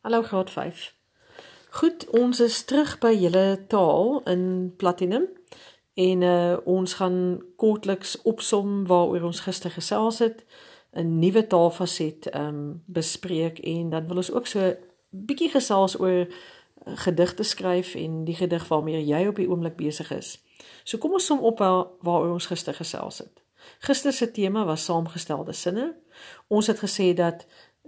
Hallo graad 5. Goed, ons is terug by julle taal in Platinum en uh, ons gaan kortliks opsom waaroor ons gister gesels het, 'n nuwe taalfaset ehm um, bespreek en dan wil ons ook so bietjie gesels oor uh, gedigte skryf en die gedig waarmee jy op die oomblik besig is. So kom ons som op waar, waaroor ons gister gesels het. Gister se tema was saamgestelde sinne. Ons het gesê dat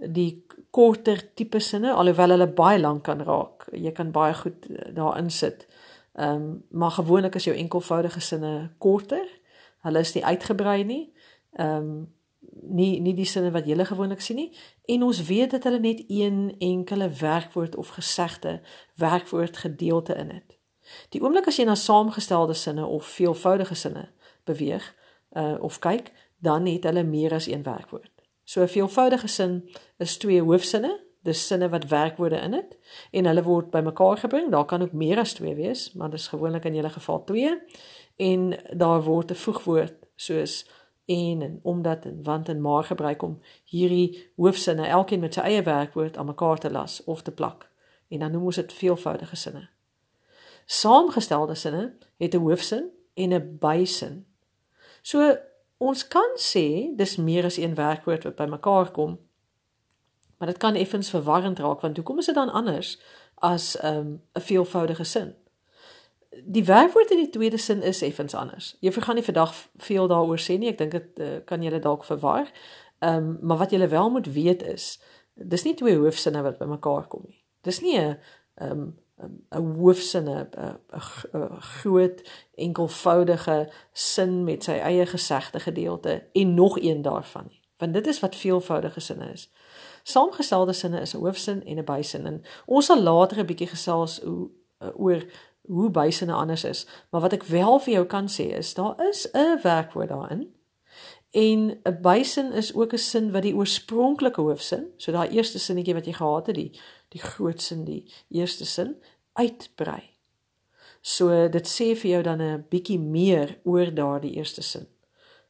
die korter tipe sinne alhoewel hulle baie lank kan raak. Jy kan baie goed eh, daarin sit. Ehm um, maar gewoonlik is jou enkelvoudige sinne korter. Hulle is nie uitgebrei nie. Ehm um, nie nie die sinne wat jy gewoonlik sien nie. En ons weet dat hulle net een enkele werkwoord of gesegde werkwoord gedeelte in het. Die oomblik as jy na saamgestelde sinne of veelvoudige sinne beweeg uh, of kyk, dan het hulle meer as een werkwoord. So 'n veelvoudige sin is twee hoofsinne, dis sinne wat werkwoorde in het en hulle word bymekaar gebring. Daar kan ook meer as twee wees, maar dis gewoonlik in julle geval twee. En daar word 'n voegwoord soos en en omdat en want en maar gebruik om hierdie hoofsinne elkeen met sy eie werkwoord aan mekaar te las of te plak. En dan noem ons dit veelvoudige sinne. Saamgestelde sinne het 'n hoofsin en 'n bysin. So ons kan sê dis meer as een werkwoord wat bymekaar kom. Maar dit kan effens verwarrend raak want hoekom is dit dan anders as 'n um, veelvoudige sin? Die werkwoord in die tweede sin is effens anders. Jy vergaan nie vandag veel daaroor sê nie. Ek dink dit uh, kan julle dalk verwar. Ehm um, maar wat julle wel moet weet is dis nie twee hoofsinne wat bymekaar kom nie. Dis nie 'n ehm um, 'n hoofsin 'n 'n groot enkelvoudige sin met sy eie gesegde gedeelte en nog een daarvan nie want dit is wat veelvoudige sinne is. Saamgestelde sinne is 'n hoofsin en 'n bysin en ons sal later 'n bietjie gesels hoe oor hoe bysinne anders is maar wat ek wel vir jou kan sê is daar is 'n werkwoord daarin en 'n bysin is ook 'n sin wat die oorspronklike hoofsin so daai eerste sinnetjie wat jy gehad het die die groot sin die eerste sin uitbrei. So dit sê vir jou dan 'n bietjie meer oor daardie eerste sin.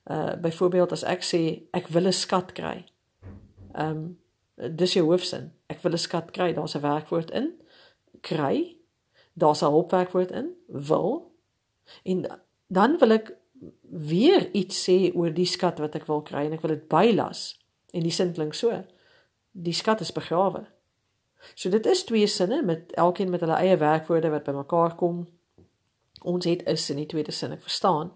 Uh byvoorbeeld as ek sê ek wil 'n skat kry. Um dis jou hoofsin. Ek wil 'n skat kry. Daar's 'n werkwoord in kry. Daar's 'n hulpwerkwoord in wil. En dan wil ek weer iets sê oor die skat wat ek wil kry en ek wil dit bylas. En die sin klink so. Die skat is begrawe. So dit is twee sinne met elkeen met hulle eie werkwoorde wat bymekaar kom. Ons het is in die tweede sin ek verstaan,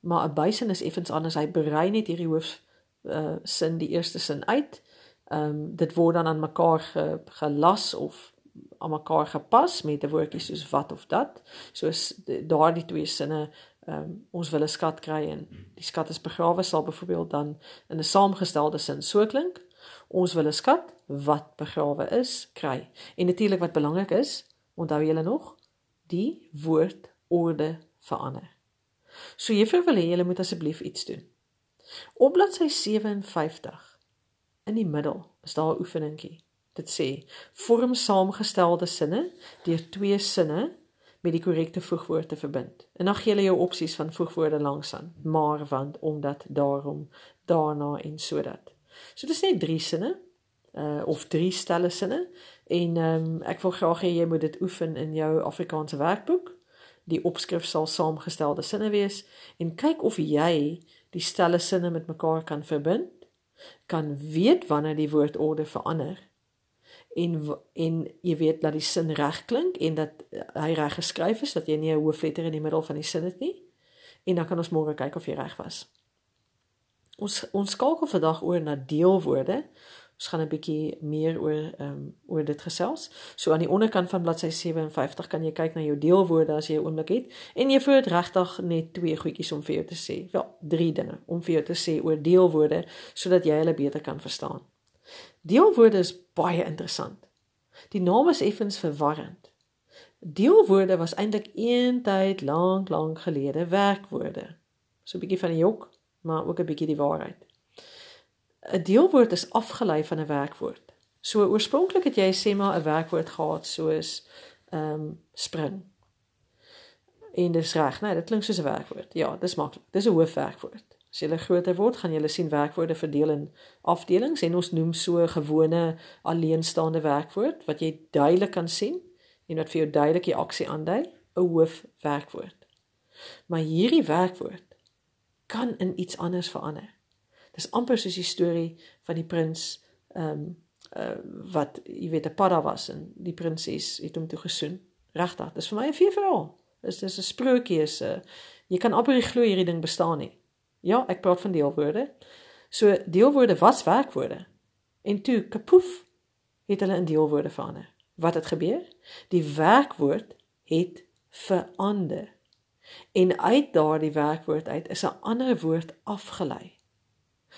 maar 'n bysin is effens anders. Hy berei net hierdie hoof uh sin die eerste sin uit. Ehm um, dit word dan aan mekaar ge, gelas of aan mekaar gepas met 'n woordjie soos wat of dat. Soos daardie twee sinne ehm um, ons wil 'n skat kry en die skat is begrawe sal byvoorbeeld dan in 'n saamgestelde sin so klink. Ons wil 'n skat wat begrawe is, kry. En natuurlik wat belangrik is, onthou julle nog, die woordorde verander. So juffrou wil hê julle moet asseblief iets doen. Op bladsy 57 in die middel is daar 'n oefeningkie. Dit sê: vorm saamgestelde sinne deur twee sinne met die korrekte voegwoord te verbind. En dan gee jy jou opsies van voegwoorde langs aan: maar, want, omdat, daarom, daarna en sodat. So dis net drie sinne uh of drie stelle sinne en ehm um, ek wil graag hê jy moet dit oefen in jou Afrikaanse werkboek. Die opskrif sal saamgestelde sinne wees en kyk of jy die stelle sinne met mekaar kan verbind. Kan weet wanneer die woordorde verander en en jy weet dat die sin reg klink en dat uh, hy reg geskryf is dat jy nie 'n hoofletter in die middel van die sin het nie. En dan kan ons môre kyk of jy reg was. Ons ons skakel vandag oor na deelwoorde. Ons gaan 'n bietjie meer oor ehm um, oor dit gesels. So aan die onderkant van bladsy 57 kan jy kyk na jou deelwoorde as jy 'n oomblik het en jy voel regtig net twee goedjies om vir jou te sê. Wel, drie dinge om vir jou te sê oor deelwoorde sodat jy hulle beter kan verstaan. Deelwoorde is baie interessant. Die naam is effens verwarrend. Deelwoorde was eintlik eintyd lank lank gelede werkwoorde. So 'n bietjie van die jok maar ook 'n bietjie die waarheid. 'n Deelwoord is afgelei van 'n werkwoord. So oorspronklik het jy sê maar 'n werkwoord gehad soos ehm um, spring. En dis reg, nee, dit klink soos 'n werkwoord. Ja, dis maklik. Dis 'n hoofwerkwoord. As jy groter word, gaan jy sien werkwoorde verdeel in afdelings en ons noem so 'n gewone alleenstaande werkwoord wat jy duidelik kan sien en wat vir jou duidelik die aksie aandui, 'n hoofwerkwoord. Maar hierdie werkwoord kan in iets anders verander. Dis amper soos die storie van die prins ehm um, uh, wat jy weet 'n padda was en die prinses het hom toe gesoen. Regtig, dis vir my 'n vier verhaal. Dis dis 'n sprokie 'n uh, jy kan amper nie glo hierdie ding bestaan nie. Ja, ek praat van deelwoorde. So deelwoorde was werkwoorde. En toe kapoef het hulle in deelwoorde verander. Wat het gebeur? Die werkwoord het verander. En uit daardie werkwoord uit is 'n ander woord afgelei.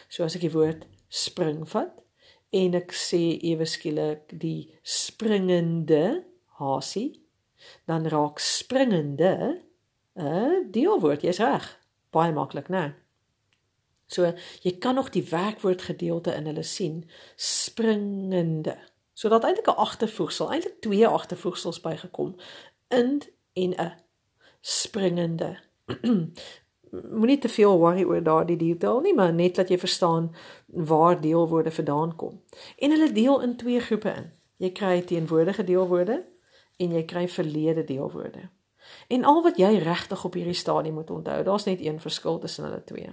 So as ek die woord spring vat en ek sê ewe skielik die springende hasie, dan raak springende 'n deelwoord. Jy's reg. Baie maklik, né? So jy kan nog die werkwoordgedeelte in hulle sien, springende. So dat eintlik 'n agtervoegsel, eintlik twee agtervoegsels bygekom in en 'n springende. moenie te veel worry oor daardie detail nie, maar net dat jy verstaan waar deelwoorde vandaan kom. En hulle deel in twee groepe in. Jy kry teenwoordige deelwoorde en jy kry verlede deelwoorde. En al wat jy regtig op hierdie stadium moet onthou, daar's net een verskil tussen hulle twee.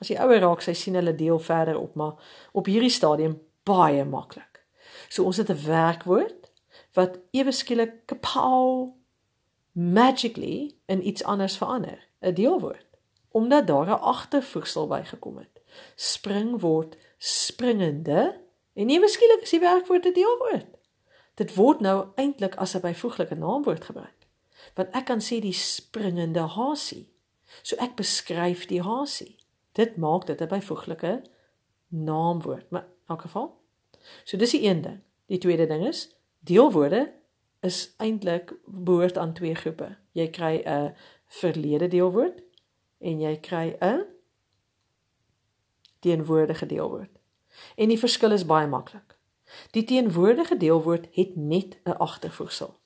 As jy ouer raak, sy sien hulle deel verder op, maar op hierdie stadium baie maklik. So ons het 'n werkwoord wat ewe skielik kapow magically in iets anders verander, 'n deelwoord omdat daar 'n agtervoegsel bygekom het. Spring word springende en nie beskiklik is die werkwoord 'n deelwoord. Dit word nou eintlik as 'n byvoeglike naamwoord gebruik. Want ek kan sê die springende hasie. So ek beskryf die hasie. Dit maak dit 'n byvoeglike naamwoord. Maar in elk geval. So dis die een ding. Die tweede ding is deelwoorde is eintlik behoort aan twee groepe. Jy kry 'n verlede deelwoord en jy kry 'n teenwoordige deelwoord. En die verskil is baie maklik. Die teenwoordige deelwoord het net 'n agtervoegsel.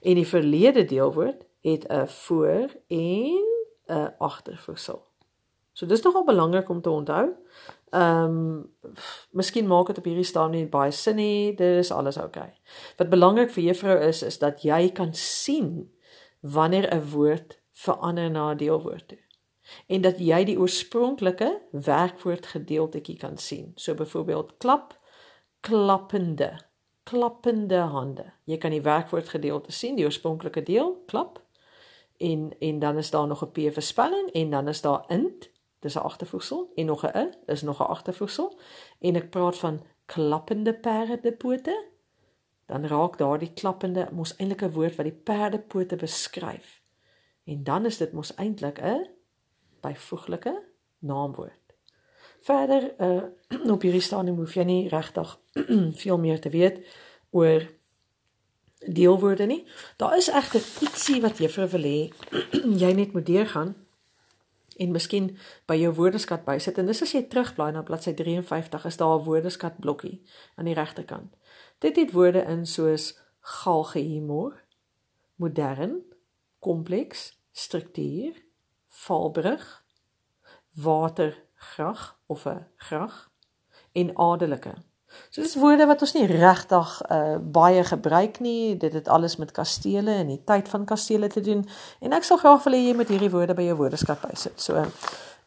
En die verlede deelwoord het 'n voor en 'n agtervoegsel. So dis nogal belangrik om te onthou. Ehm um, miskien maak dit op hierdie staan nie baie sin nie, dis alles oukei. Okay. Wat belangrik vir juffrou is is dat jy kan sien wanneer 'n woord verander na 'n deelwoord toe. En dat jy die oorspronklike werkwoord gedeeltetjie kan sien. So byvoorbeeld klap, klappende, klappende hande. Jy kan die werkwoord gedeelte sien, die oorspronklike deel, klap. En en dan is daar nog 'n p vir spelling en dan is daar int, dis 'n agtervoegsel en nog 'n i, is nog 'n agtervoegsel. En ek praat van klappende perdepote. Dan raak daardie klappende mos eintlik 'n woord wat die perdepote beskryf. En dan is dit mos eintlik 'n byvoeglike naamwoord. Verder uh op hierdie stadium hoef jy nie regtig veel meer te weet oor deelwoorde nie. Daar is egter ietsie wat juffrou wil hê jy net moet deurgaan en miskien by jou woordeskat bysit en dis as jy terugblaai na bladsy 53 is daar 'n woordeskat blokkie aan die regterkant. Dit het woorde in soos galgehumor, modern, kompleks, struktuur, valbrug, watergrag of 'n grag en adelike. So dis woorde wat ons nie regtig uh, baie gebruik nie. Dit het alles met kastele en die tyd van kastele te doen en ek sal graag wil hê jy moet hierdie woorde by jou woordeskat bysit. So ehm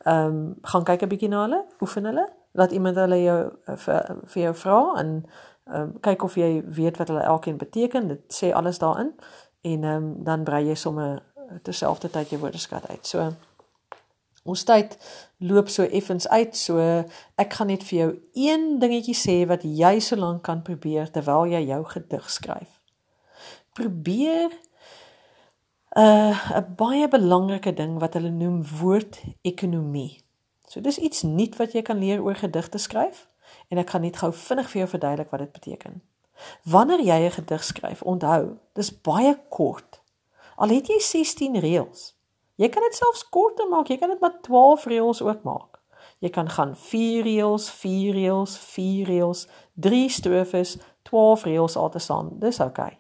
um, gaan kyk 'n bietjie na hulle, oefen hulle, laat iemand hulle jou uh, vir, vir jou vra en ehm um, kyk of jy weet wat hulle elkeen beteken. Dit sê alles daarin en ehm um, dan brei jy sommer terselfdertyd jou woordeskat uit. So ons tyd loop so effens uit. So ek gaan net vir jou een dingetjie sê wat jy so lank kan probeer terwyl jy jou gedig skryf. Probeer 'n uh, 'n baie belangrike ding wat hulle noem woordekonomie. So dis iets nuut wat jy kan leer oor gedigte skryf en ek gaan net gou vinnig vir jou verduidelik wat dit beteken. Wanneer jy 'n gedig skryf, onthou, dis baie kort. Al het jy 16 reëls. Jy kan dit selfs korter maak. Jy kan dit met 12 reëls ook maak. Jy kan gaan 4 reëls, 4 reëls, 4 reëls, 3 strofes, 12 reëls altesaam. Dis oukei. Okay.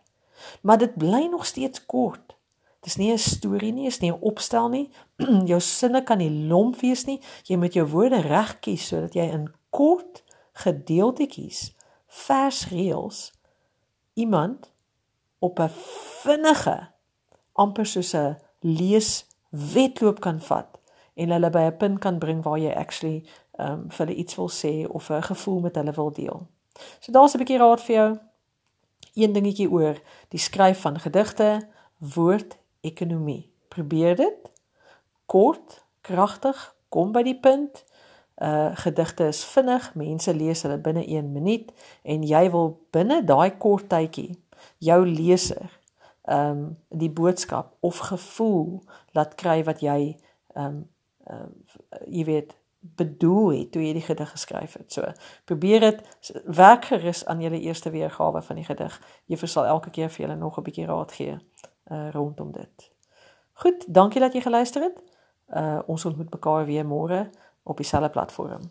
Maar dit bly nog steeds kort. Dis nie 'n storie nie, is nie 'n opstel nie. jou sinne kan nie lomp wees nie. Jy moet jou woorde reg kies sodat jy in kort gedeeltetjies versreëls iemand op 'n vinnige amper soos 'n lees wedloop kan vat en hulle by 'n punt kan bring waar jy actually ehm um, vir hulle iets wil sê of 'n gevoel met hulle wil deel. So daar's 'n bietjie raad vir jou. Een dingetjie oor die skryf van gedigte, woord, ekonomie. Probeer dit. Kort, kragtig, kom by die punt. Uh gedigte is vinnig, mense lees hulle binne 1 minuut en jy wil binne daai kort tydjie jou leser ehm um, die boodskap of gevoel laat kry wat jy ehm um, ehm um, jy weet bedoel het toe jy die gedig geskryf het. So probeer dit werk gerus aan julle eerste weergawe van die gedig. Jy versal elke keer vir julle nog 'n bietjie raad gee uh rondom dit. Goed, dankie dat jy geluister het. Uh ons ontmoet mekaar weer môre op dieselfde platform.